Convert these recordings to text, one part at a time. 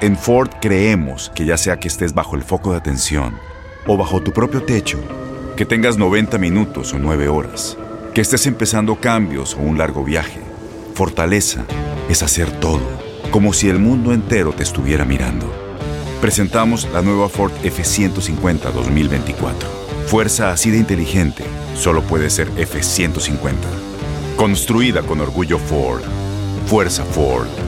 En Ford creemos que ya sea que estés bajo el foco de atención o bajo tu propio techo, que tengas 90 minutos o 9 horas, que estés empezando cambios o un largo viaje, fortaleza es hacer todo, como si el mundo entero te estuviera mirando. Presentamos la nueva Ford F150 2024. Fuerza así de inteligente solo puede ser F150. Construida con orgullo Ford. Fuerza Ford.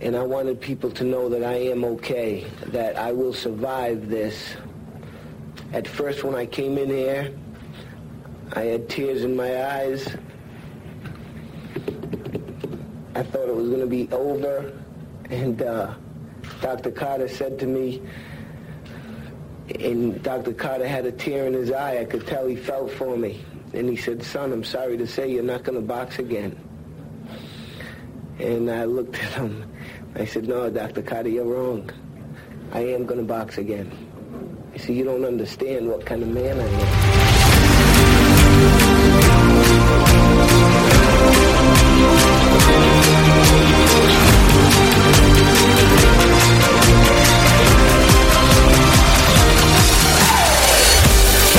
And I wanted people to know that I am okay, that I will survive this. At first, when I came in here, I had tears in my eyes. I thought it was going to be over, and uh, Dr. Carter said to me, and Dr. Carter had a tear in his eye. I could tell he felt for me. And he said, son, I'm sorry to say you're not going to box again. And I looked at him. I said, no, Dr. Carter, you're wrong. I am going to box again. You see, you don't understand what kind of man I am.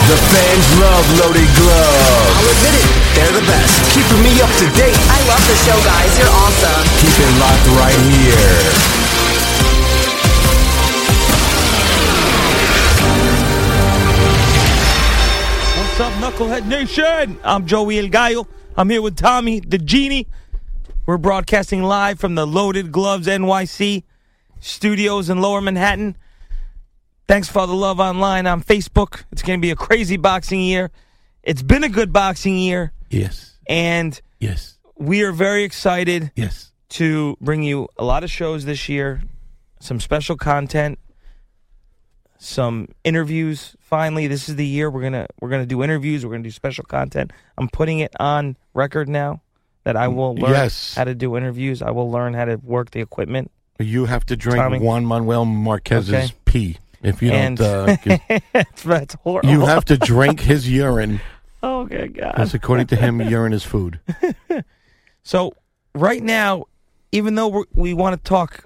The fans love Loaded Gloves. I'll admit it, they're the best. Keeping me up to date. I love the show, guys. You're awesome. Keep it locked right here. What's up, Knucklehead Nation? I'm Joey El Gallo. I'm here with Tommy, the genie. We're broadcasting live from the Loaded Gloves NYC studios in Lower Manhattan. Thanks for all the love online on Facebook. It's going to be a crazy boxing year. It's been a good boxing year, Yes. and Yes. we are very excited Yes. to bring you a lot of shows this year, some special content, some interviews. Finally, this is the year we're gonna we're gonna do interviews. We're gonna do special content. I'm putting it on record now that I will learn Yes. how to do interviews. I will learn how to work the equipment. You have to drink Tommy. Juan Manuel Marquez's Okay. pee. If you and don't, uh, that's, horrible. you have to drink his urine. Oh my god! Because according to him, urine is food. So right now, even though we're, we want to talk,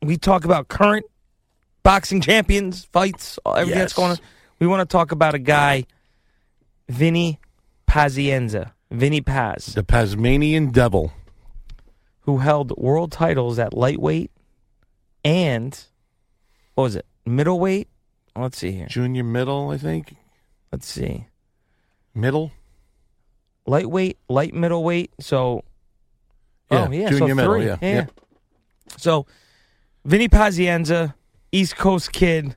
we talk about current boxing champions, fights, everything that's going on. We want to talk about a guy, Vinny Pazienza, Vinny Paz, The Tasmanian Devil. who held world titles at lightweight and what was it, middleweight? Let's see here. Junior middle, I think. Let's see, Middle. lightweight, light middleweight. So, Yeah, oh yeah, junior so middle, three. yeah, yeah. yeah. So, Vinny Pazienza, East Coast kid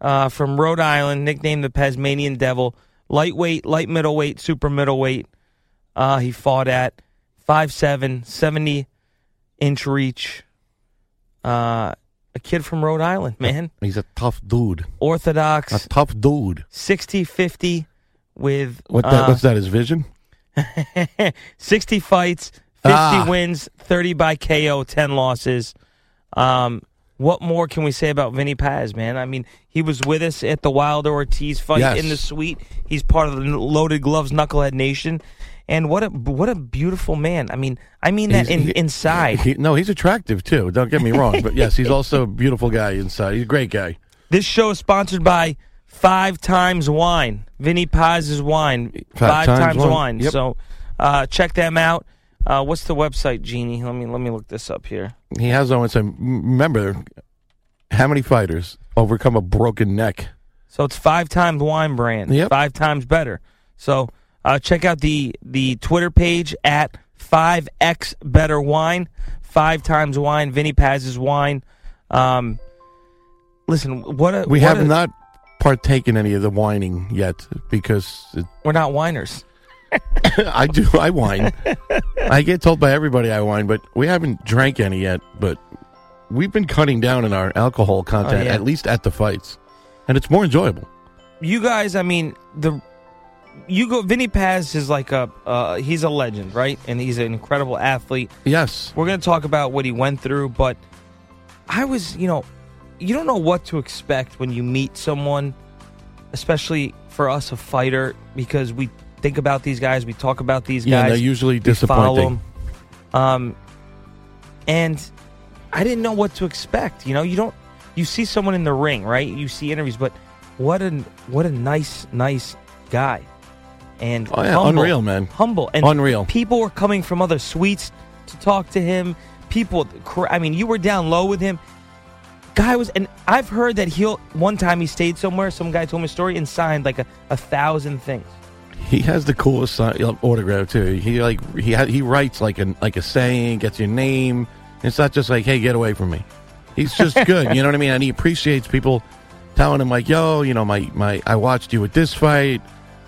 uh, from Rhode Island, nicknamed the Tasmanian Devil. Lightweight, light middleweight, super middleweight. Uh, he fought at 5'7", 70 inch reach. Uh, a kid from Rhode Island, man. He's a tough dude. Orthodox, A tough dude. 60 50 with. What uh, what's that? His vision? 60 fights, 50 Ah. wins, 30 by KO, 10 losses. Um, what more can we say about Vinny Paz, man? I mean, he was with us at the Wilder Ortiz fight Yes. in the suite. He's part of the Loaded Gloves Knucklehead Nation. And what a what a beautiful man. I mean, I mean that in, he- inside. He, no, he's attractive too. Don't get me wrong, but yes, he's also a beautiful guy inside. He's a great guy. This show is sponsored by Five Times Wine. Vinny Paz's wine. Five Five, Times Times, Wine. Yep. So uh, check them out. Uh, what's the website, Genie? Let me let me look this up here. He has on some. Remember, how many fighters overcome a broken neck? So it's five times wine brand. Yep. Five times better. So uh, check out the the Twitter page at five X Better Wine. Five times wine. Vinny Paz's wine. Um, listen, what a We what have a- not partaken any of the whining yet because it, We're not whiners. I do. I whine. I get told by everybody I whine, but we haven't drank any yet. But we've been cutting down in our alcohol content, Oh, yeah. at least at the fights, and it's more enjoyable. you guys, I mean, the you go. Vinny Paz is like a uh, he's a legend, right? And he's an incredible athlete. Yes, We're going to talk about what he went through, but I was, you know, you don't know what to expect when you meet someone, especially for us, a fighter, because we think about these guys, we talk about these Yeah, guys. they're usually we follow disappointing. Um, and I didn't know what to expect. You know, you don't you see someone in the ring, right? You see interviews, but what a what a nice nice guy. And Oh, yeah, humble, unreal, man. Humble and Unreal. People were coming from other suites to talk to him. People, I mean, you were down low with him. Guy was, and I've heard that he'll. One time he stayed somewhere. Some guy told me a story and signed like a, a thousand things. He has the coolest si- uh, autograph too. He like he ha- he writes like a like a saying, gets your name. It's not just like, "Hey, get away from me." He's just good, you know what I mean? And he appreciates people telling him like, "Yo, you know, my my I watched you at this fight.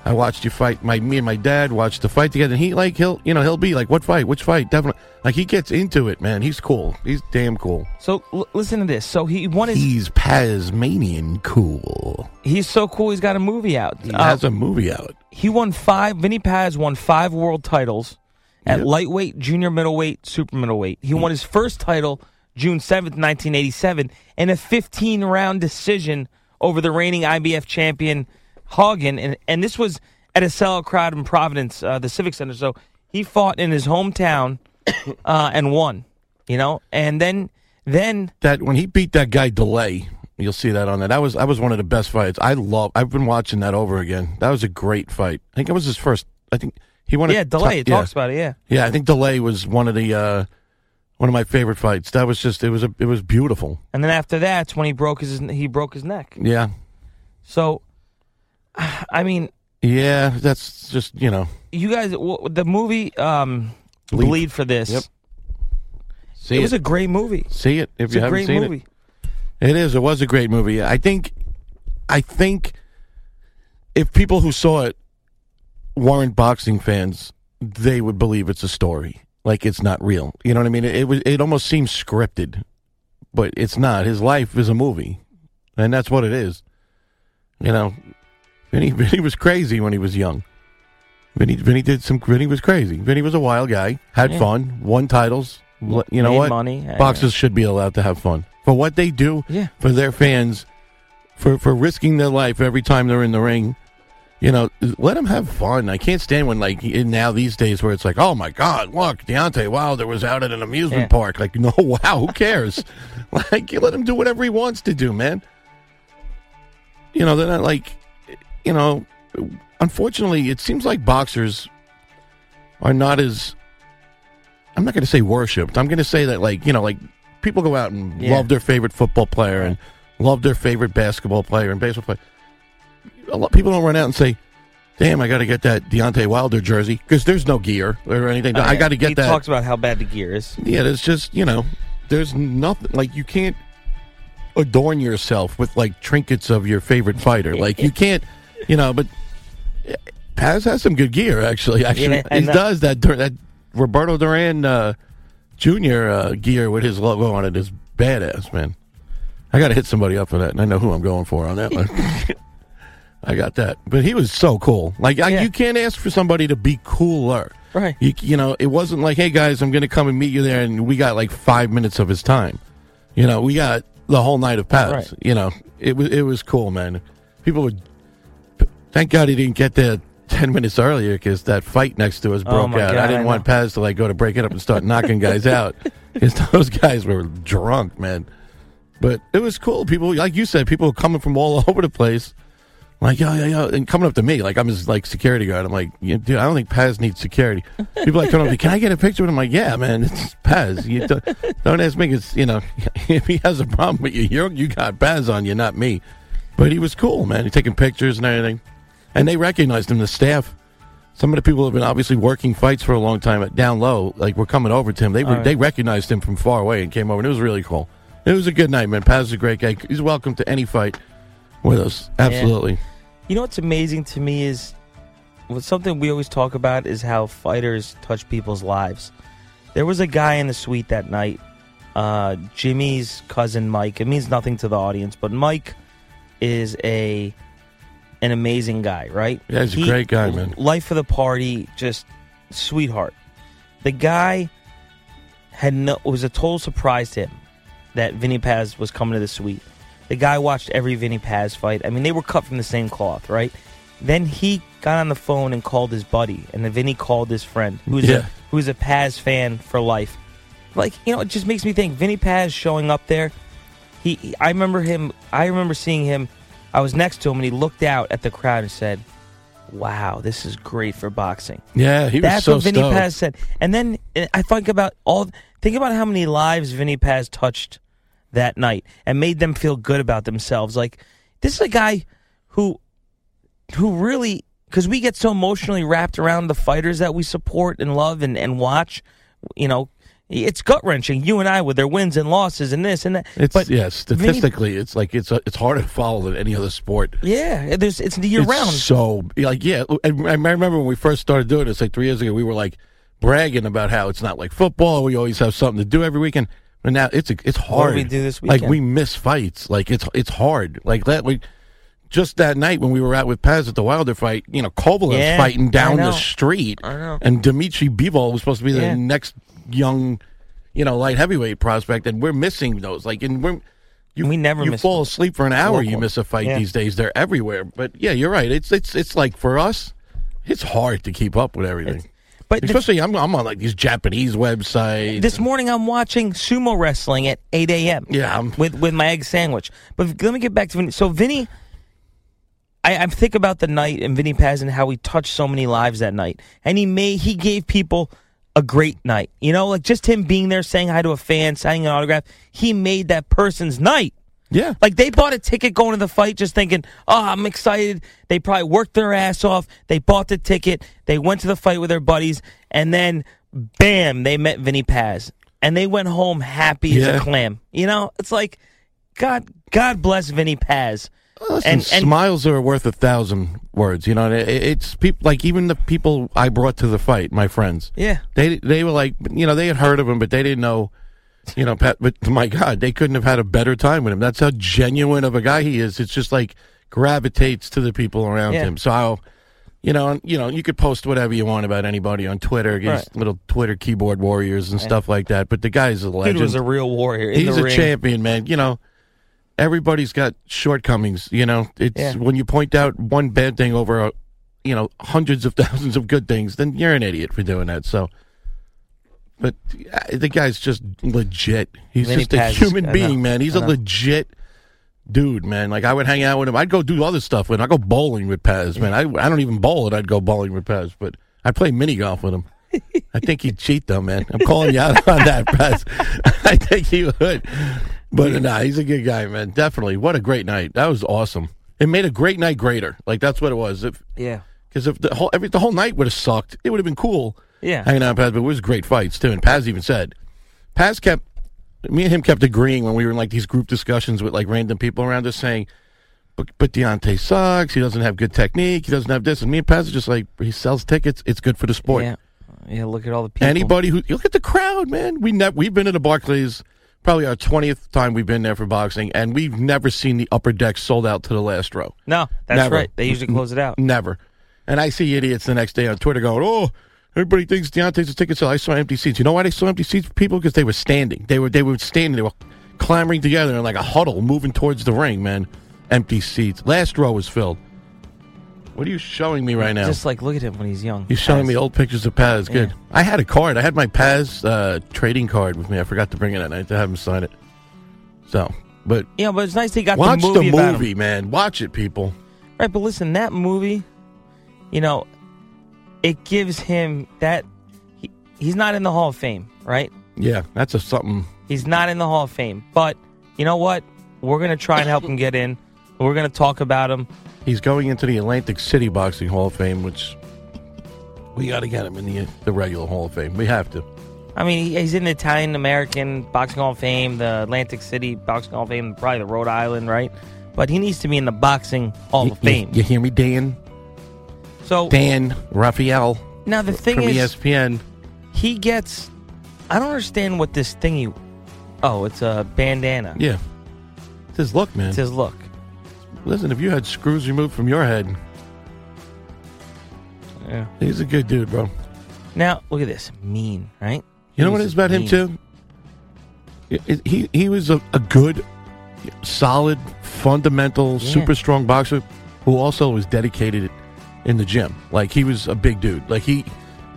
I watched you fight. My me and my dad watched the fight together." And he like he'll you know he'll be like, "What fight? Which fight?" Definitely. Like he gets into it, man. He's cool. He's damn cool. So l- listen to this. So he won his. He's Tasmanian cool. He's so cool. He's got a movie out. He Uh, has a movie out. He won five. Vinny Paz won five world titles at Yep. lightweight, junior middleweight, super middleweight. He won his first title June seventh, nineteen eighty seven, in a fifteen round decision over the reigning IBF champion Haugen, and and this was at a sellout crowd in Providence, uh, the Civic Center. So he fought in his hometown uh, and won. You know, and then then that when he beat that guy delay you'll see that on that that was that was one of the best fights i love i've been watching that over again that was a great fight i think it was his first i think he won a yeah, delay. It yeah. talks about it. Yeah. yeah i think delay was one of the uh one of my favorite fights that was just it was a it was beautiful And then after that's when he broke his he broke his neck. yeah So, I mean, yeah that's just you know you guys, w- the movie um, Bleed. Bleed. for this. Yep. see it, it, was a great movie. see it if It's you a haven't great seen movie. it it is it was a great movie i think i think if people who saw it weren't boxing fans, they would believe it's a story, like it's not real. You know what I mean? It, it was. It almost seems scripted, but it's not. His life is a movie, and that's what it is. You know, Vinny, Vinny was crazy when he was young. Vinny, Vinny did some. Vinny was crazy. Vinny was a wild guy. Had Yeah. fun. Won titles. You know Made what? money. Boxers should be allowed to have fun for what they do Yeah. for their fans, for for risking their life every time they're in the ring. You know, let them have fun. I can't stand when like now these days where it's like, oh my god, look, Deontay Wilder was out at an amusement Yeah. park. Like, no, wow, who cares? like, you let him do whatever he wants to do, man. You know, they're not like, you know, unfortunately, it seems like boxers are not as. I'm not going to say worshipped. I'm going to say that, like, you know, like people go out and Yeah. love their favorite football player and love their favorite basketball player and baseball player. A lot people don't run out and say, "Damn, I got to get that Deontay Wilder jersey" because there's no gear or anything. I got to get he that. talks about how bad the gear is. Yeah, there's just you know, there's nothing like you can't adorn yourself with like trinkets of your favorite fighter. Like you can't, you know. But Paz has some good gear actually. Actually, Yeah, he does that. That Roberto Duran uh, Jr. Uh, gear with his logo on it is badass, man. I got to hit somebody up for that, and I know who I'm going for on that one. I got that. But he was so cool. Like I, you can't ask for somebody to be cooler. Right. You, you know, it wasn't like, hey guys, I'm going to come and meet you there, and we got like five minutes of his time. You know, we got the whole night of Paz. Right. You know, it was it was cool, man. People would. Thank God he didn't get there ten minutes earlier because that fight next to us Oh, broke my out. God, I didn't I want. Paz to like go to break it up and start knocking guys out because those guys were drunk, man. But it was cool. People, like you said, people were coming from all over the place. Like, yo, yo, yo, and coming up to me, like I'm his like security guard. I'm like, yeah, dude, I don't think Paz needs security. People like coming up to me, can I get a picture with him? I'm like, yeah, man, it's Paz. You don't, don't ask me. It's you know, if he has a problem with you, you you got Paz on you, not me. But he was cool, man. He taking pictures and everything, and they recognized him. The staff, some of the people have been obviously working fights for a long time at down low. Like we're coming over to him. They All right. they recognized him from far away and came over. and It was really cool. It was a good night, man. Paz is a great guy. He's welcome to any fight with us. Absolutely. You know what's amazing to me is what something we always talk about is how fighters touch people's lives. There was a guy in the suite that night, uh, Jimmy's cousin Mike. It means nothing to the audience, but Mike is a an amazing guy, right? Yeah, he's a great guy, man. Life of the party, just sweetheart. The guy had no it was a total surprise to him that Vinny Paz was coming to the suite. The guy watched every Vinny Paz fight. I mean, they were cut from the same cloth, right? Then he got on the phone and called his buddy, and then Vinny called his friend, who's a who's a Paz fan for life. Like you know, it just makes me think. Vinny Paz showing up there. He, he- I remember him. I remember seeing him. I was next to him, and he looked out at the crowd and said, "Wow, this is great for boxing." Yeah, he was That's so what Vinny stoked. Paz said. And then uh, I think about all. Think about how many lives Vinny Paz touched that night and made them feel good about themselves. Like this is a guy who, who really, because we get so emotionally wrapped around the fighters that we support and love and, and watch. You know, it's gut wrenching. You and I with their wins and losses and this and that. It's but yeah, statistically, it's like it's uh, it's harder to follow than any other sport. yeah, there's it's year It's round. So like yeah, and I remember when we first started doing this like three years ago, we were like bragging about how it's not like football. We always have something to do every weekend. But now it's a, it's What do hard. we do this Like we miss fights. Like it's it's hard. Like that we just that night when we were out with Paz at the Wilder fight, you know, Kovalev's Yeah, fighting down the street, I know. and Dmitry Bivol was supposed to be the Yeah. next young, you know, light heavyweight prospect, and we're missing those. Like, and we're you We never you fall asleep for an hour, you miss a fight Yeah. these days. They're everywhere. But yeah, you're right. It's it's it's like for us, it's hard to keep up with everything. but the- especially I'm I'm on like these Japanese websites. This morning I'm watching sumo wrestling at 8 a.m. Yeah, I'm- with with my egg sandwich. But let me get back to Vinny. So Vinny, I, I think about the night and Vinny Paz and how he touched so many lives that night, and he made he gave people a great night. You know, like just him being there, saying hi to a fan, signing an autograph. He made that person's night. Yeah. Like they bought a ticket going to the fight just thinking, oh, I'm excited. They probably worked their ass off. They bought the ticket. They went to the fight with their buddies. And then, bam, they met Vinny Paz. And they went home happy as a clam. You know, it's like, God, God bless Vinny Paz. Listen, and, and smiles are worth a thousand words. You know, it, it's people like even the people I brought to the fight, my friends. Yeah. they they were like, you know, they had heard of him, but they didn't know, you know, Pat. But my God, they couldn't have had a better time with him. That's how genuine of a guy he is. It's just like gravitates to the people around Yeah. him. So, I'll, you know, you know, you could post whatever you want about anybody on Twitter, these Right. little Twitter keyboard warriors and stuff like that. But the guy's a legend. Dude was a real warrior. In He's a ring. champion, man. You know, everybody's got shortcomings. You know, it's Yeah. when you point out one bad thing over, a, you know, hundreds of thousands of good things, then you're an idiot for doing that. So, but uh, the guy's just legit. He's just a human being, man. He's a legit dude, man. Like I would hang out with him. I'd go do other stuff with him. I go bowling with Paz, man. I I don't even bowl it. I'd go bowling with Paz, but I play mini golf with him. I think he'd cheat though, man. I'm calling you out on that, Paz. I think he would. But nah, he's a good guy, man. Definitely. What a great night. That was awesome. It made a great night greater. Like that's what it was. If Yeah. because if the whole every the whole night would have sucked, it would have been cool. Yeah. hanging out with Paz. But it was great fights too. And Paz even said, Paz kept me and him kept agreeing when we were in like these group discussions with like random people around us saying, but but Deontay sucks. He doesn't have good technique. He doesn't have this. And me and Paz are just like he sells tickets. It's good for the sport. Yeah. Yeah. Look at all the people. Anybody who look at the crowd, man. We ne- we've been at a Barclays probably our twentieth time we've been there for boxing, and we've never seen the upper deck sold out to the last row. No, that's Never. right. They usually close it out. Never. And I see idiots the next day on Twitter going, "Oh, everybody thinks Deontay's a ticket sale." I saw empty seats. You know why they saw empty seats? For people because they were standing. They were they were standing. They were clamoring together in like a huddle, moving towards the ring. Man, empty seats. Last row was filled. What are you showing me right now? Just like look at him when he's young. He's showing me old pictures of Paz. Good. Yeah. I had a card. I had my Paz uh, trading card with me. I forgot to bring it that night to have him sign it. So, but Yeah, but it's nice he got watch the movie. the about him. movie, man. Watch it, people. Right, but listen, that movie, you know, it gives him that. He, he's not in the Hall of Fame, right? Yeah, that's a something. He's not in the Hall of Fame. But you know what? We're going to try and help him get in. We're going to talk about him. He's going into the Atlantic City Boxing Hall of Fame, which we got to get him in the the regular Hall of Fame. We have to. I mean, he- he's in the Italian American Boxing Hall of Fame, the Atlantic City Boxing Hall of Fame, probably the Rhode Island, right? But he needs to be in the Boxing Hall You- of Fame. You, you hear me, Dan? So Dan Rafael now the thing from is, ESPN. he gets. I don't understand what this thingy. Oh, it's a bandana. Yeah, it's his look, man. It's his look. Listen, if you had screws removed from your head, Yeah. he's a good dude, bro. Now look at this, mean, right? You know what it is about him mean. too? It- it- he he was a, a good, solid, fundamental, Yeah. super strong boxer who also was dedicated in the gym. Like he was a big dude. Like he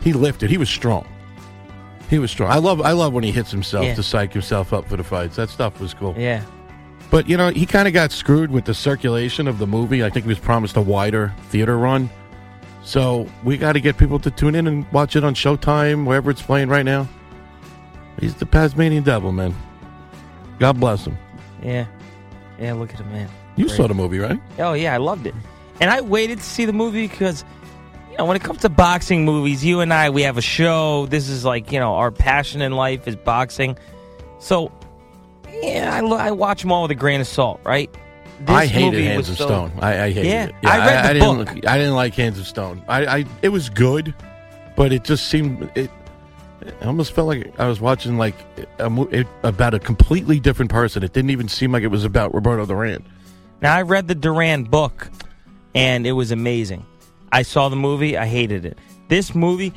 he lifted. He was strong. He was strong. I love I love when he hits himself Yeah. to psych himself up for the fights. That stuff was cool. Yeah. But you know, he kind of got screwed with the circulation of the movie. I think he was promised a wider theater run. So we got to get people to tune in and watch it on Showtime, wherever it's playing right now. He's the Tasmanian Devil, man. God bless him. Yeah. Yeah, look at him, man. You Great. saw the movie, right? Oh yeah, I loved it. And I waited to see the movie because you know, when it comes to boxing movies, you and I we have a show. This is like, you know, our passion in life is boxing. So yeah, I, lo- I watch them all with a grain of salt, right? This I hated movie Hands of so- Stone. I, I hated Yeah, it. I read the I, book. Didn't, I didn't like Hands of Stone. I, I it was good, but it just seemed it. It almost felt like I was watching like a, mo- it, about a completely different person. It didn't even seem like it was about Roberto Duran. Now I read the Duran book, and it was amazing. I saw the movie. I hated it. This movie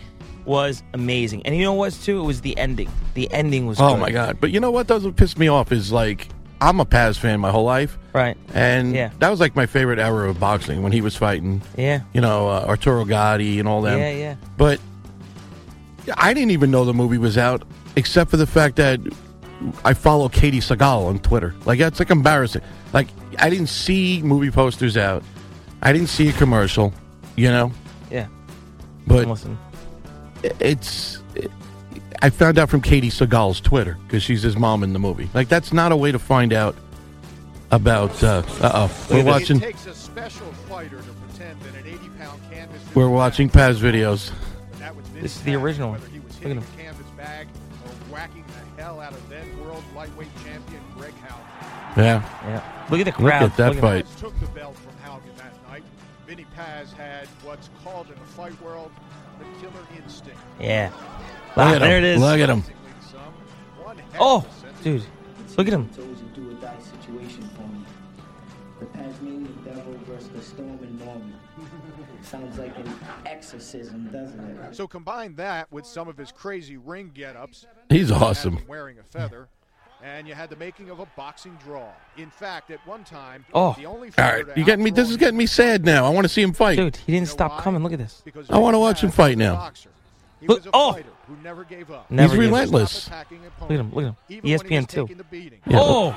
was amazing, and you know what? Too, it was the ending. The ending was. Oh good. my god! But you know what doesn't piss me off is like I'm a Paz fan my whole life, Right. and Yeah. that was like my favorite era of boxing when he was fighting. Yeah. You know uh, Arturo Gatti and all that. Yeah, yeah. But I didn't even know the movie was out, except for the fact that I follow Katey Sagal on Twitter. Like that's like embarrassing. Like I didn't see movie posters out. I didn't see a commercial. You know, Yeah. but Listen. It's. I found out from Katey Sagal's Twitter because she's his mom in the movie. Like that's not a way to find out about. Uh oh, we're watching. It takes a special fighter to pretend that an 80 pound canvas. We're watching Paz videos. That was This is the original one. Whether he was Look at hitting him. the canvas bag or whacking the hell out of then world lightweight champion Greg Haugen. Yeah. Yeah. Look at the crowd. Look at that Look fight. Paz took the belt from Haugen that night. Vinny Paz had what's called in the fight world the killer instinct. Yeah. Look Ah, at there him. it is. Look at him. Oh, dude. Look at him. It's always a do or die situation for me. The Tasmanian Devil versus the Storm and Norman. Sounds like an exorcism, doesn't it? So combine that with some of his crazy ring get-ups. He's awesome. Wearing a feather. And you had the making of a boxing draw. In fact, at one time, Oh. the only All fighter right, to you getting me? This is getting me sad now. I want to see him fight. Dude, he didn't stop coming. Look at this. because I want to watch him fight now. boxer. He Look- was a oh. fighter who never gave up. Never He's relentless. Look at him. Look at him. Even when he was ESPN two. taking the beating. Yeah. Oh,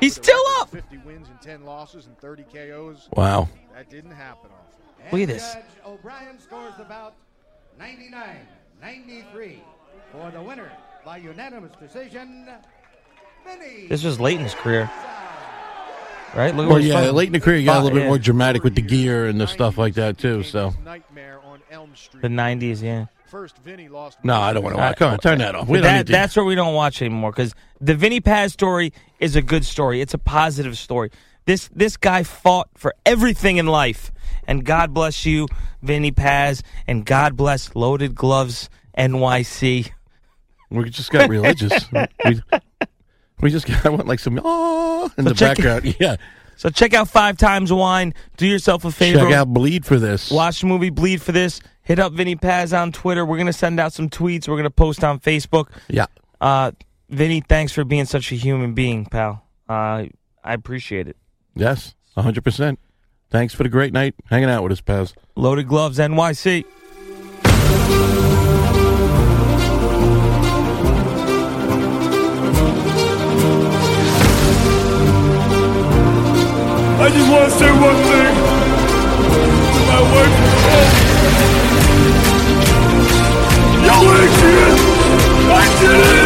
he's still up. 50 wins and 10 losses and 30 KOs. Wow. That didn't happen often. Look at this. Judge O'Brien scores the bout 99 93 for the winner by unanimous decision. Vinny. This was late in his career, right? Look Well, yeah, late in the career, you got a little bit yeah. more dramatic with the gear and the stuff like that too. So, Nightmare on Elm Street. The '90s, yeah. First, Vinny lost. no, I don't want to watch. Come on, turn that off. We don't That, need to. that's what we don't watch anymore because the Vinny Paz story is a good story. It's a positive story. This this guy fought for everything in life, and God bless you, Vinny Paz, and God bless Loaded Gloves NYC. We just got religious. we, We just I want like some oh in So the check background. Yeah. So check out Five Times Wine. Do yourself a favor. Check out Bleed for this. Watch the movie Bleed for this. Hit up Vinny Paz on Twitter. We're gonna send out some tweets. We're gonna post on Facebook. Yeah. Uh, Vinny, thanks for being such a human being, pal. Uh, I appreciate it. Yes, 100%. Thanks for the great night hanging out with us, Paz. Loaded Gloves NYC. I just want to say one thing my wife at home. Yo, Adrian! I did it!